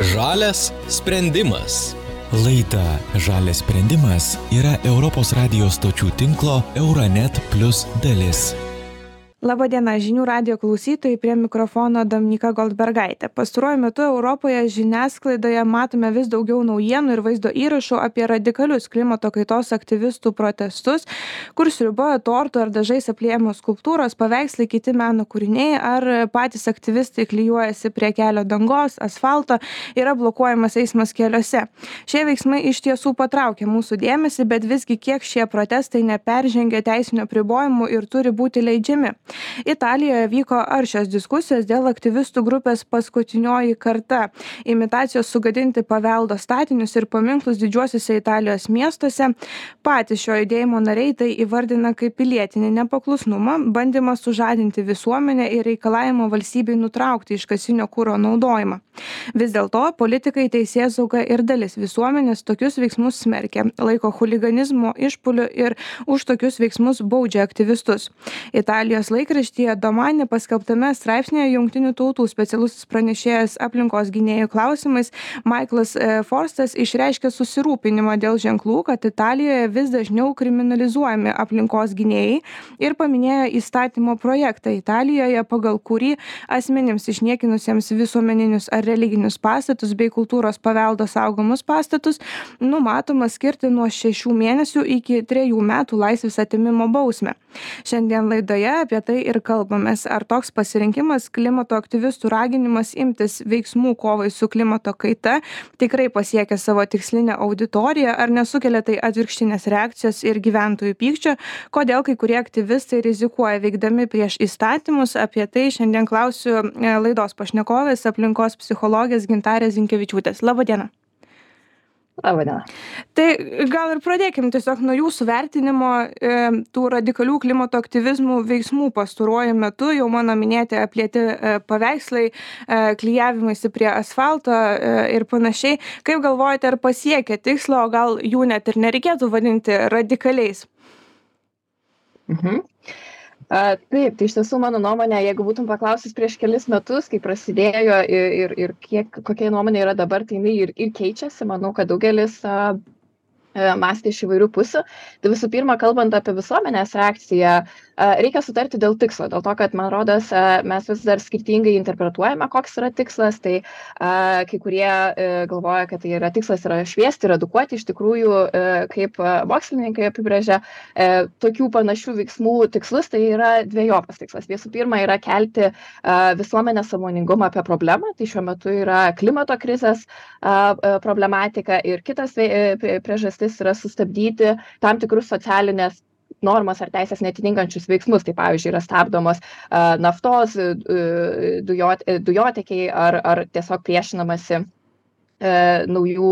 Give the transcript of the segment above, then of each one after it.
Žalias sprendimas. Laida Žalias sprendimas yra Europos radijos stočių tinklo Euronet Plus dalis. Labadiena, žinių radio klausytojai, prie mikrofono Dominika Goldbergaitė. Pastaruoju metu Europoje žiniasklaidoje matome vis daugiau naujienų ir vaizdo įrašų apie radikalius klimato kaitos aktyvistų protestus, kur sriuboja tortų ar dažais apliejamos skulptūros, paveikslai, kiti meno kūriniai, ar patys aktyvistai klyjuojasi prie kelio dangos, asfalto, yra blokuojamas eismas keliuose. Šie veiksmai iš tiesų patraukia mūsų dėmesį, bet visgi kiek šie protestai neperžengia teisinio pribojimų ir turi būti leidžiami. Italijoje vyko aršios diskusijos dėl aktyvistų grupės paskutinioji karta - imitacijos sugadinti paveldo statinius ir paminklus didžiuosiuose Italijos miestuose. Patys šio judėjimo nariai tai įvardina kaip pilietinį nepaklusnumą, bandymą sužadinti visuomenę ir reikalavimo valstybei nutraukti iškasinio kūro naudojimą. Vis dėlto politikai, teisėsauga ir dalis visuomenės tokius veiksmus smerkia, laiko huliganizmo išpuliu ir už tokius veiksmus baudžia aktyvistus. Italijos laikas laikraštyje domani paskelbtame straipsnyje jungtinių tautų specialusis pranešėjas aplinkos gynėjų klausimais maiklas e, forstas išreiškė susirūpinimą dėl ženklų kad italijoje vis dažniau kriminalizuojami aplinkos gynėjai ir paminėjo įstatymo projektą italijoje pagal kurį asmenims išniekinusiems visuomeninius ar religinius pastatus bei kultūros paveldo saugomus pastatus numatoma skirti nuo šešių mėnesių iki trejų metų laisvės atėmimo bausmę. Šiandien laidoje apie tai ir kalbamės. Ar toks pasirinkimas klimato aktyvistų raginimas imtis veiksmų kovai su klimato kaita tikrai pasiekia savo tikslinę auditoriją ar nesukelia tai atvirkštinės reakcijos ir gyventojų pykčio? Kodėl kai kurie aktyvistai rizikuoja veikdami prieš įstatymus? Apie tai šiandien klausiu e, laidos pašnekovės aplinkos psichologės gintarės zinkevičiūtės. Laba diena Labadiena. Tai gal ir pradėkim tiesiog nuo jūsų vertinimo e, tų radikalių klimato aktyvizmų veiksmų pastaruoju metu, jau mano minėti aplėti e, paveikslai, e, klyjavimaisi prie asfalto e, ir panašiai. Kaip galvojate, ar pasiekė tikslo, o gal jų net ir nereikėtų vadinti radikaliais? Mhm. A, taip, tai iš tiesų mano nuomonė, jeigu būtum paklausęs prieš kelis metus, kai prasidėjo ir, ir, ir kiek, kokia nuomonė yra dabar, tai jinai ir, ir keičiasi. Manau, kad daugelis a, mąstė iš įvairių pusių. Tai visų pirma, kalbant apie visuomenės reakciją, reikia sutarti dėl tikslo dėl to kad man rodos mes vis dar skirtingai interpretuojame koks yra tikslas. Tai kai kurie e, galvoja kad tai yra tikslas yra šviesti edukuoti iš tikrųjų e, kaip mokslininkai apibrėžia e, tokių panašių veiksmų tikslus tai yra dvejopas tikslas. Visų pirma yra kelti visuomenės sąmoningumą apie problemą. Tai šiuo metu yra klimato krizės problematika ir kitas priežastis yra sustabdyti tam tikrus socialinės normas ar teisės neatitinkančius veiksmus. Tai pavyzdžiui, yra stabdomos naftos, dujot, dujotekiai ar, ar tiesiog priešinamasi naujų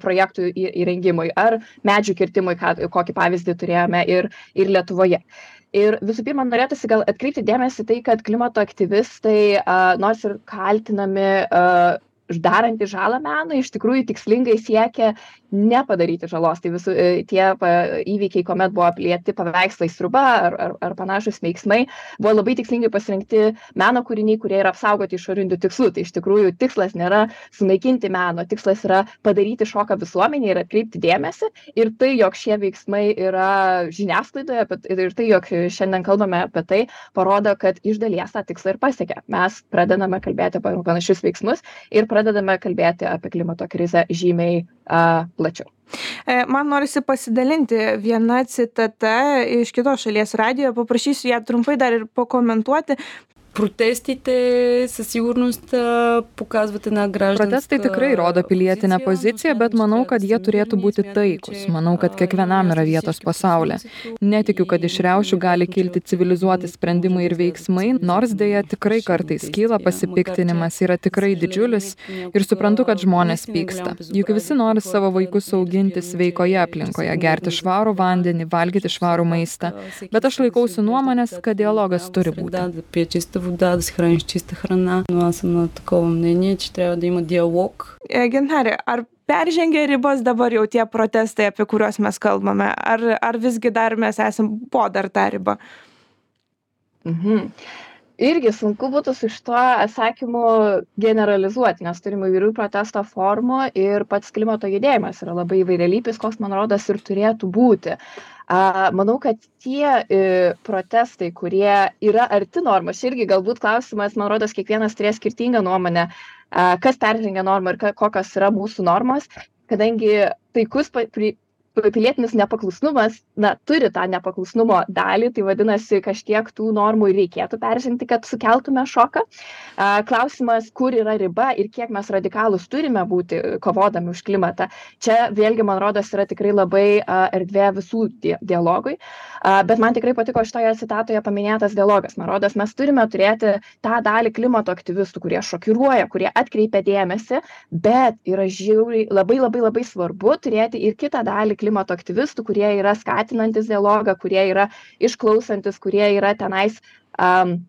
projektų įrengimui ar medžių kirtimui, kokį pavyzdį turėjome ir, ir Lietuvoje. Ir visų pirma, norėtųsi gal atkreipti dėmesį tai, kad klimato aktyvistai, nors ir kaltinami darantys žalą menui, iš tikrųjų tikslingai siekia nepadaryti žalos. Tai visų e, tie įvykiai, kuomet buvo aplieti paveikslai sruba ar, ar, ar panašus veiksmai, buvo labai tikslingai pasirinkti meno kūriniai, kurie yra apsaugoti išorinių tikslų. Tai iš tikrųjų tikslas nėra sunaikinti meno, tikslas yra padaryti šoką visuomenį ir atkreipti dėmesį. Ir tai, jog šie veiksmai yra žiniasklaidoje ir tai, jog šiandien kalbame apie tai, parodo, kad iš dalies tą tikslą ir pasiekia. Mes pradedame kalbėti apie panašius veiksmus ir pradedame kalbėti apie klimato krizę žymiai a, plačiau. E, man norisi pasidalinti viena citata iš kitos šalies radijo, paprašysiu ją trumpai dar ir pakomentuoti Протестите със сигурност показват една гражданска... Protestai tikrai rodo pilietinę poziciją, bet manau, kad jie turėtų būti taikus. Manau, kad kiekvienam yra vietos pasaulyje. Netikiu, kad iš riaušių gali kilti civilizuoti sprendimai ir veiksmai, nors dėja tikrai kartais kyla pasipiktinimas, yra tikrai didžiulis ir suprantu, kad žmonės pyksta. Juk visi nori savo vaikus auginti sveikoje aplinkoje, gerti švarų vandenį, valgyti švarų maistą. Bet aš laikausi nuomonės, kad dialogas turi būti вода, да се храниш чиста храна. Но аз съм на такова мнение, че трябва да има диалог. Gintarė, ar peržengė ribas dabar jau tie protestai, apie kuriuos mes kalbame, ar, ar visgi dar mes esam po dar tą ribą? Mhm. irgi sunku būtų su šituo atsakymu generalizuoti, nes turime įvairių protesto formų ir pats klimato judėjimas yra labai įvairialypis, koks man rodos ir turėtų būti. Manau, kad tie e, protestai, kurie yra arti normos, irgi galbūt klausimas, man rodos, kiekvienas turės skirtingą nuomonę, kas peržengia normą ir kokios yra mūsų normos, kadangi taikus pilietinis nepaklusnumas na turi tą nepaklusnumo dalį tai vadinasi kažkiek tų normų reikėtų peržengti kad sukeltume šoką. Klausimas kur yra riba ir kiek mes radikalūs turime būti kovodami už klimatą. Čia vėlgi man rodos yra tikrai labai erdvė visų di dialogui. Bet man tikrai patiko šitoje citatoje paminėtas dialogas. Man rodos mes turime turėti tą dalį klimato aktyvistų kurie šokiruoja kurie atkreipia dėmesį bet yra žiauriai labai labai labai svarbu turėti ir kitą dalį klimato aktyvistų kurie yra skatinantys dialogą kurie yra išklausantys kurie yra tenais am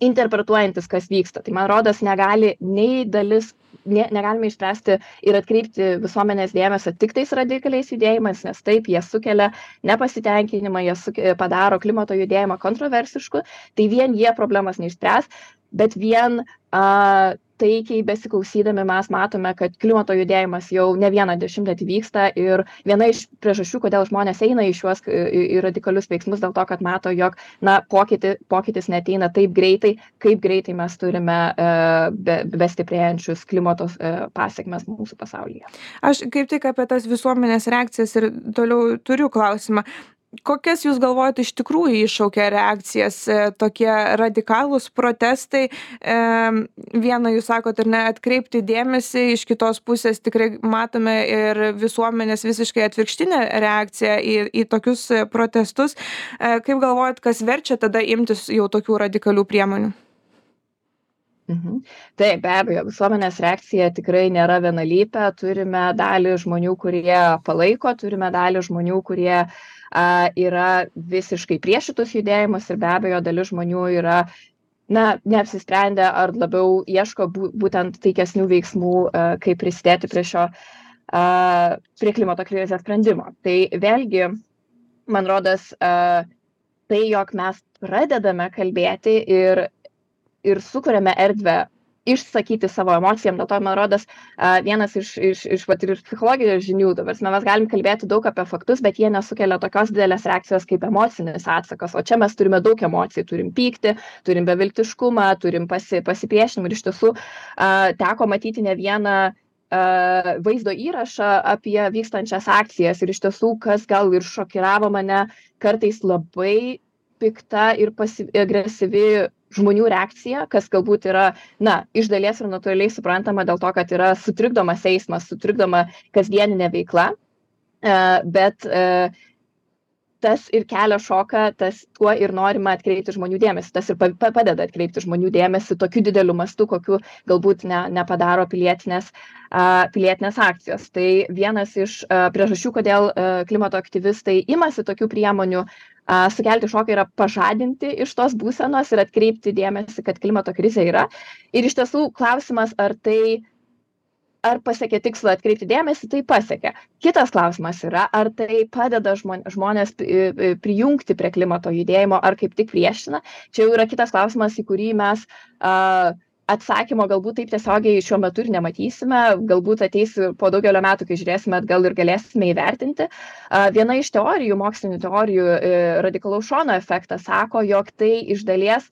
interpretuojantys kas vyksta. Tai man rodos negali nei dalis ne negalime išspręsti ir atkreipti visuomenės dėmesio tiktais radikaliais judėjimais nes taip jie sukelia nepasitenkinimą jie suke padaro klimato judėjimą kontroversišku. Tai vien jie problemos neišspręs bet vien a taikiai besiklausydami mes matome kad klimato judėjimas jau ne vieną dešimtmetį vyksta ir viena iš priežasčių kodėl žmonės eina į šiuos į į radikalius veiksmus dėl to kad mato jog na pokytį pokytis neateina taip greitai kaip greitai mes turime e, be bestiprėjančius klimato e, pasekmes mūsų pasaulyje. Aš kaip tik apie tas visuomenės reakcijas ir toliau turiu klausimą kokias jūs galvojat iš tikrųjų iššaukia reakcijas e, tokie radikalūs protestai em viena jūs sakot ar ne atkreipti dėmesį iš kitos pusės tikrai matome ir visuomenės visiškai atvirkštinę reakciją į į tokius protestus e kaip galvojat kas verčia tada imtis jau tokių radikalių priemonių Mhm. Taip, be abejo, visuomenės reakcija tikrai nėra vienalypė. Turime dalį žmonių, kurie palaiko, turime dalį žmonių, kurie uh, a yra visiškai prieš šitus judėjimus ir be abejo dalis žmonių yra na neapsisprendę ar labiau ieško bū būtent taikesnių veiksmų a kaip prisidėti prie šio a prie klimato krizės sprendimo. Tai vėlgi man rodos a tai jog mes pradedame kalbėti ir ir sukuriame erdvę išsakyti savo emocijom dėl to man rodos a vienas iš iš iš vat iš psichologijos žinių prasme mes galim kalbėti daug apie faktus bet jie nesukelia tokios didelės reakcijos kaip emocinis atsakas o čia mes turime daug emocijų. Turim pyktį turim beviltiškumą turim pasi pasipriešinimą. Ir iš tiesų a teko matyti ne vieną vaizdo įrašą apie vykstančias akcijas. Ir iš tiesų kas gal ir šokiravo mane kartais labai pikta ir pasi agresyvi žmonių reakcija kas galbūt yra na iš dalies ir natūraliai suprantama dėl to kad yra sutrikdomas eismas sutrikdoma kasdieninė veikla. E bet e tas ir kelia šoką tas tuo ir norima atkreipti žmonių dėmesį tas ir pa padeda atkreipti žmonių dėmesį tokiu dideliu mastu kokiu galbūt ne nepadaro pilietinės a pilietinės akcijos. Tai vienas iš priežasčių kodėl klimato aktyvistai imasi tokių priemonių a sukelti šoką yra pažadinti iš tos būsenos ir atkreipti dėmesį kad klimato krizė yra. Ir iš tiesų klausimas ar tai ar pasiekė tikslą atkreipti dėmesį tai pasiekė. Kitas klausimas yra ar tai padeda žmon žmones prijungti prie klimato judėjimo ar kaip tik priešina. Čia jau yra kitas klausimas į kurį mes a atsakymo galbūt taip tiesiogiai šiuo metu ir nematysime. Galbūt ateis po daugelio metų kai žiūrėsime atgal ir galėsime įvertinti. Viena iš teorijų mokslinių teorijų e, radikalaus šono efektas sako jog tai iš dalies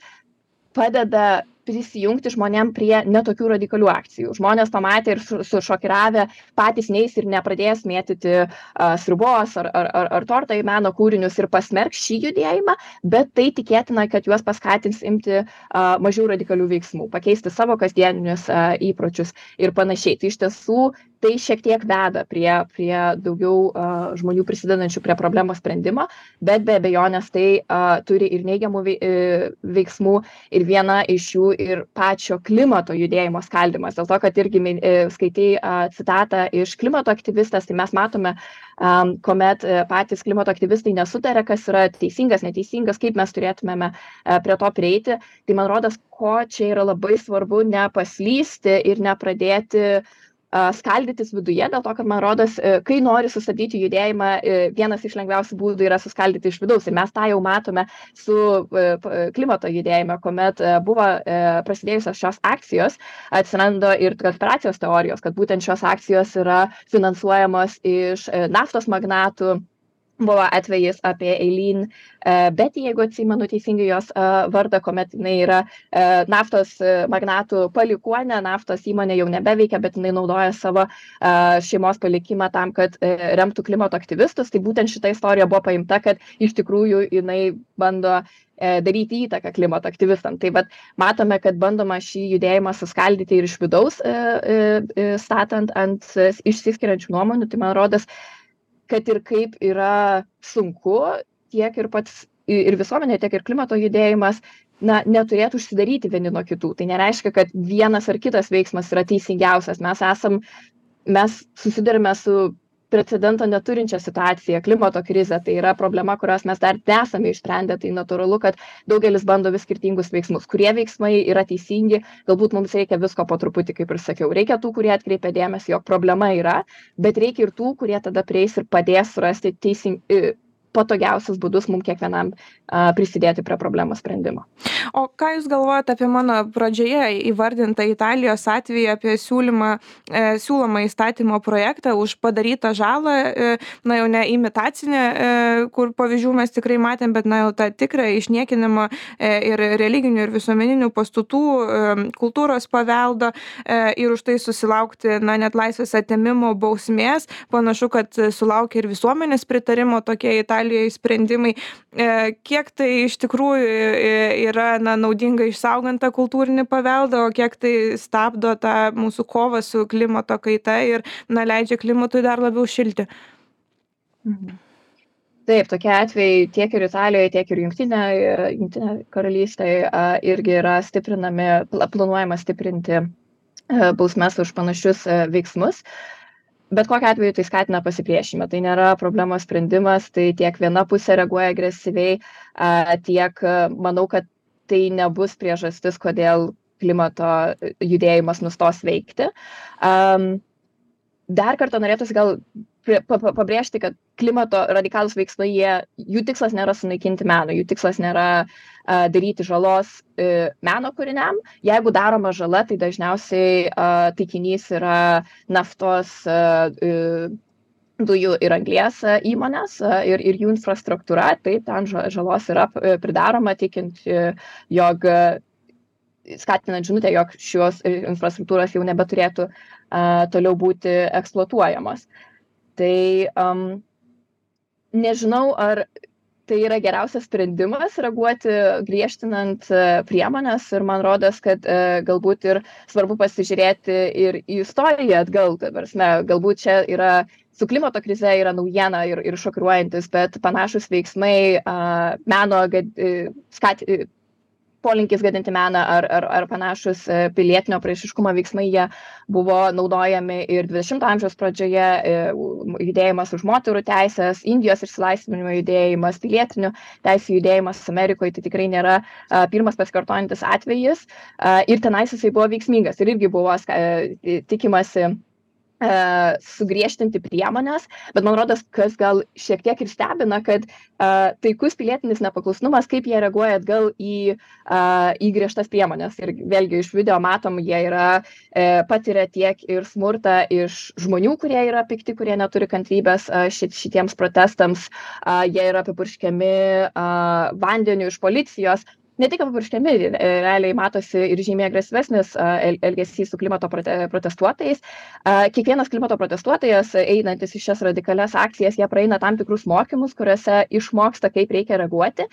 padeda prisijungti žmonėm prie ne tokių radikalių akcijų. Žmonės pamatę ir su sušokiravę patys neis ir nepradės mėtyti a sriubos ar ar ar ar tortą į meno kūrinius ir pasmerks šį judėjimą bet tai tikėtina kad juos paskatins imti a mažiau radikalių veiksmų pakeisti savo kasdieninius a įpročius ir panašiai. Tai iš tiesų tai šiek tiek veda prie prie daugiau a žmonių prisidedančių prie problemos sprendimo bet be abejonės tai a turi ir neigiamų vei e veiksmų ir viena iš jų ir pačio klimato judėjimo skaldymas. Dėl to kad irgi min e skaitei a citatą iš klimato aktyvistės tai mes matome am kuomet e, patys klimato aktyvistai nesutaria kas yra teisingas neteisingas kaip mes turėtumėme e prie to prieiti. Tai man rodos ko čia yra labai svarbu nepaslysti ir nepradėti skaldytis viduje, dėl to, kad man rodos, e, kai nori sustabdyti judėjimą, e, vienas iš lengviausių būdų yra suskaldyti iš vidaus. Ir mes tą jau matome su e, klimato judėjime, kuomet buvo prasidėjusios šios akcijos, atsirando ir konspiracijos teorijos, kad būtent šios akcijos yra finansuojamos iš naftos magnatų buvo atvejis apie Eileen e, Betty, jeigu atsimenu teisingai jos e, vardą, kuomet jinai yra e, naftos magnatų palikuonė, naftos įmonė jau nebeveikia, bet jinai naudoja savo šeimos palikimą tam, kad remtų klimato aktyvistus. Tai būtent šita istorija buvo paimta, kad iš tikrųjų jinai bando daryti įtaką klimato aktyvistam. Tai vad matome, kad bandoma šį judėjimą suskaldyti ir iš vidaus, statant ant išsiskiriančių nuomonių. Tai man rodas, kad ir kaip yra sunku, tiek ir pats ir visuomenė, tiek ir klimato judėjimas na, neturėtų užsidaryti vieni nuo kitų. Tai nereiškia, kad vienas ar kitas veiksmas yra teisingiausias. Mes esam, mes susidurime su precedento neturinčią situaciją klimato krizę tai yra problema kurios mes dar nesame išsprendę tai natūralu kad daugelis bando vis skirtingus veiksmus. Kurie veiksmai yra teisingi galbūt mums reikia visko po truputį kaip ir sakiau. Reikia tų kurie atkreipia dėmesį jog problema yra bet reikia ir tų kurie tada prieis ir padės surasti teising patogiausius būdus mums kiekvienam prisidėti prie problemos sprendimo. O ką Jūs galvojate apie mano pradžioje įvardintą Italijos atvejį, apie siūlymą, e, siūlomą įstatymo projektą už padarytą žalą, e, na jau ne imitacinę, e, kur pavyzdžių mes tikrai matėm, bet na jau tą tikrą išniekinimą e, ir religinių, ir visuomeninių pastatų, e, kultūros paveldo e, ir už tai susilaukti, na net laisvės atėmimo bausmės. Panašu, kad sulaukia ir visuomenės pritarimo tokie Italijoje sprendimai. E, kiek tai iš tikrųjų yra na, naudinga išsaugant tą kultūrinį paveldą, o kiek tai stabdo tą mūsų kovą su klimato kaita ir na, leidžia klimatui dar labiau šilti. Mhm. Taip, tokie atvejai tiek ir Italijoje, tiek ir Junktinė, Junktinė karalystė irgi yra stiprinami, planuojama stiprinti bausmes už panašius veiksmus. Bet kokiu atveju tai skatina pasipriešinimą. Tai nėra problemos sprendimas tai tiek viena pusė reaguoja agresyviai tiek manau kad tai nebus priežastis kodėl klimato judėjimas nustos veikti. Dar kartą norėtųsi gal pabrėžti, kad klimato radikalus veiksmai, jie, jų tikslas nėra sunaikinti meno, jų tikslas nėra uh, daryti žalos uh, meno kūriniam. Jeigu daroma žala, tai dažniausiai uh, taikinys yra naftos uh, uh, dujų ir anglės įmonės ir, ir jų infrastruktūra, taip, ten žalos yra pridaroma, tikint, jog skatinant žinutę, jog šios infrastruktūros jau nebeturėtų uh, toliau būti eksploatuojamos. Tai um, nežinau, ar tai yra geriausias sprendimas reaguoti griežtinant priemonės ir man rodos, kad uh, galbūt ir svarbu pasižiūrėti ir į istoriją atgal, prasme, galbūt čia yra su klimato krize yra naujiena ir, ir šokiruojantis, bet panašus veiksmai uh, meno gad, skat, polinkis gadinti meną ar, ar, ar panašus e, pilietinio priešiškumo veiksmai, jie buvo naudojami ir 20-ojo amžiaus pradžioje, e, judėjimas už moterų teisės, Indijos išsilaisvinimo judėjimas, pilietinių teisų judėjimas Amerikoje, tai tikrai nėra pirmas pasikartojantis atvejis. Ir tenais jisai buvo veiksmingas ir irgi buvo tikimasi E, sugriežtinti priemonės, bet man rodos, kas gal šiek tiek ir stebina, kad uh, taikus pilietinis nepaklusnumas, kaip jie reaguoja atgal į, uh, į griežtas priemonės. Ir vėlgi iš video matom, jie yra, uh, patiria tiek ir smurtą iš žmonių, kurie yra pikti, kurie neturi kantrybės uh, šit, šitiems protestams, uh, jie yra apipurškiami uh, vandeniu iš policijos, ne tik papurškiami, e, realiai matosi ir žymiai agresyvesnis elgesys su klimato protestuotojais. Kiekvienas klimato protestuotojas, einantis į šias radikalias akcijas, jie praeina tam tikrus mokymus, kuriuose išmoksta, kaip reikia reaguoti.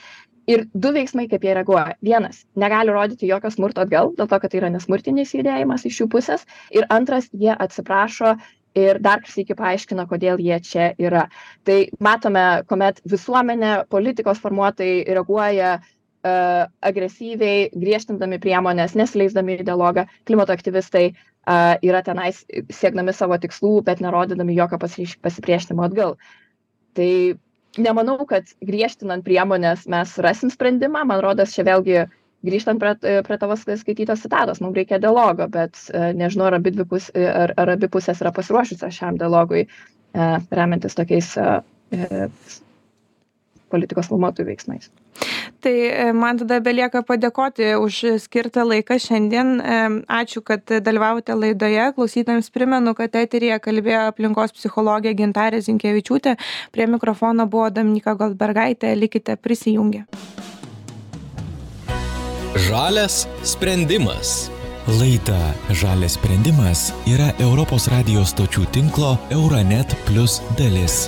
Ir du veiksmai, kaip jie reaguoja. Vienas, negali rodyti jokio smurto atgal, dėl to, kad tai yra nesmurtinis judėjimas iš jų pusės. Ir antras, jie atsiprašo ir dar sykį paaiškina, kodėl jie čia yra. Tai matome, kuomet visuomenė, politikos formuotojai reaguoja E, agresyviai griežtindami priemonės, nesileisdami į dialogą, klimato aktyvistai e, yra tenais siekdami savo tikslų, bet nerodydami jokio pasipriešinimo atgal. Tai nemanau, kad griežtinant priemonės mes rasim sprendimą, man rodos, čia vėlgi grįžtant prie, prie tavo skaitytos citatos, mums reikia dialogo, bet nežinau, ar abi, pus, ar, ar abi pusės yra pasiruošusios šiam dialogui, remiantis tokiais politikos formuotojų veiksmais. Tai e, man tada belieka padėkoti už skirtą laiką šiandien. E, ačiū, kad dalyvavote laidoje. Klausytams primenu, kad eterija kalbėjo aplinkos psichologė Gintarė Zinkievičiūtė. Prie mikrofono buvo Damnika Goldbergaitė. Likite prisijungę. Žalias sprendimas. Laida Žalias sprendimas yra Europos radijos stočių tinklo Euronet Plus dalis.